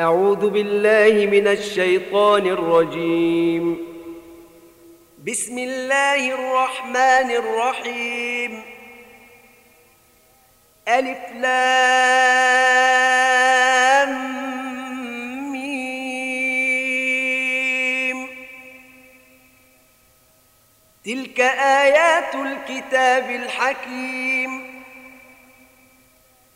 أعوذ بالله من الشيطان الرجيم. بسم الله الرحمن الرحيم. ألف لام ميم. تلك آيات الكتاب الحكيم.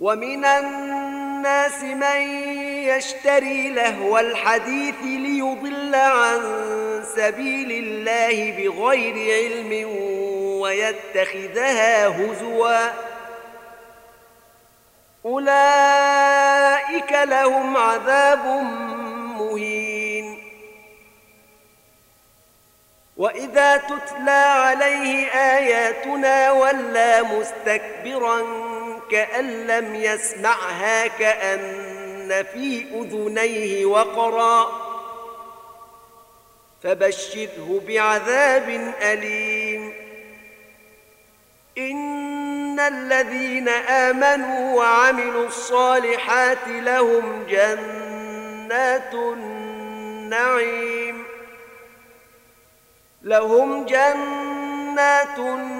ومن الناس من يشتري لهو الحديث ليضل عن سبيل الله بغير علم ويتخذها هزوا. أولئك لهم عذاب مهين. وإذا تتلى عليه آياتنا ولى مستكبراً كأن لم يسمعها كأن في أذنيه وقرا. فبشره بعذاب أليم. إن الذين آمنوا وعملوا الصالحات لهم جنات النعيم. لهم جنات النعيم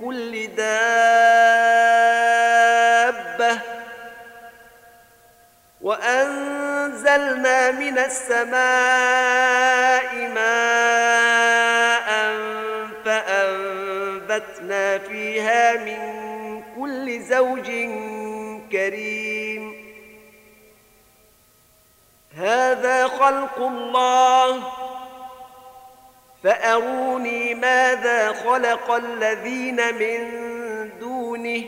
كل دابة. وأنزلنا من السماء ماء فأنبتنا فيها من كل زوج كريم. هذا خلق الله. فأروني ماذا خلق الذين من دونه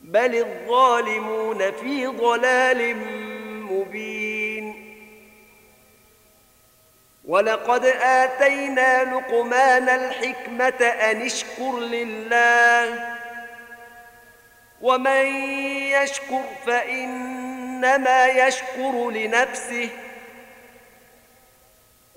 بل الظالمون في ضلال مبين. ولقد آتينا لقمان الحكمة أن اشكر لله ومن يشكر فإنما يشكر لنفسه.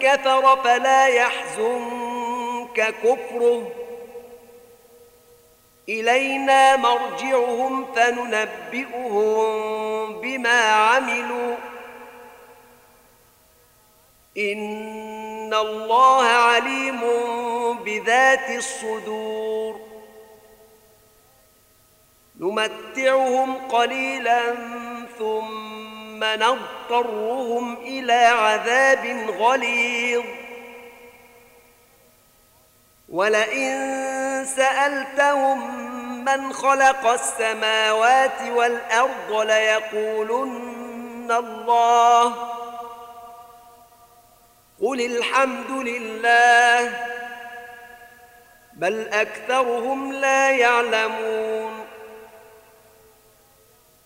كفر فلا يحزنك كفره. إلينا مرجعهم فننبئهم بما عملوا. إن الله عليم بذات الصدور. نمتعهم قليلا ثم نضطرهم إلى عذاب غليظ. ولئن سألتهم من خلق السماوات والأرض ليقولن الله. قل الحمد لله بل أكثرهم لا يعلمون.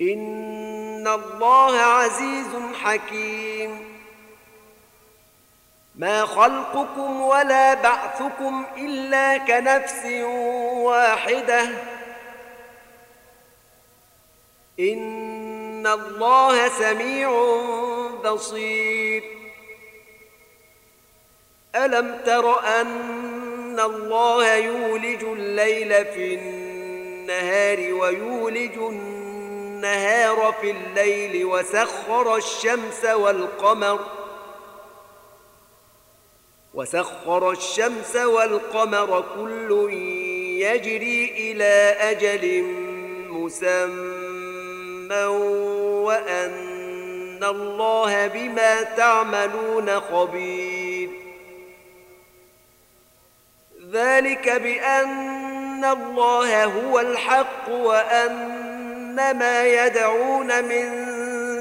إن الله عزيز حكيم. ما خلقكم ولا بعثكم إلا كنفس واحدة. إن الله سميع بصير. ألم تر أن الله يولج الليل في النهار ويولج النهار في الليل وسخر الشمس والقمر وسخر الشمس والقمر كل يجري إلى أجل مسمى وأن الله بما تعملون خبير ذلك بأن الله هو الحق وأن ما يدعون من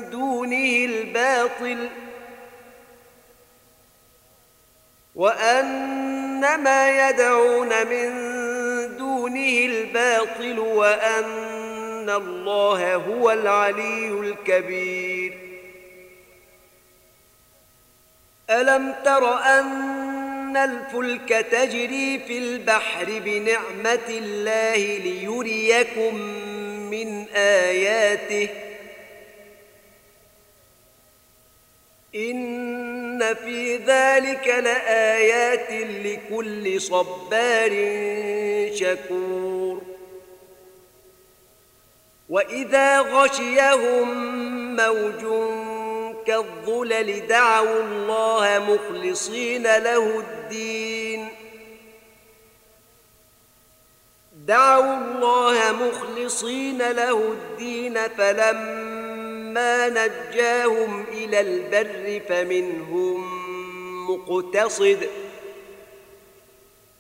دونه الباطل وأن ما يدعون من دونه الباطل وأن الله هو العلي الكبير ألم تر أن ان الفلك تجري في البحر بنعمه الله ليريكم من آياته. إن في ذلك لآيات لكل صبار شكور. وإذا غشيهم موج كالظلل دعوا الله مخلصين له الدين. دعوا الله مخلصين له الدين فلما نجاهم إلى البر فمنهم مقتصد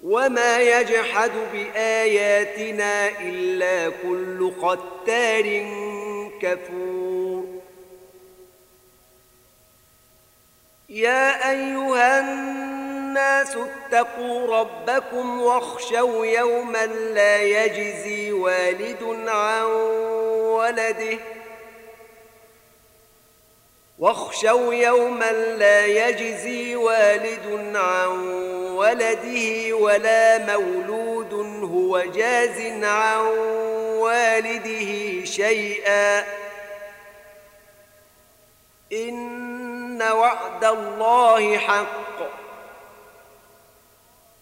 وما يجحد بآياتنا إلا كل ختار كفور. يا أيها الناس اتقوا ربكم واخشوا يوما لا يجزي والد عن ولده. واخشوا يوما لا يجزي والد عن ولده ولا مولود هو جاز عن والده شيئا. إن وعد الله حق.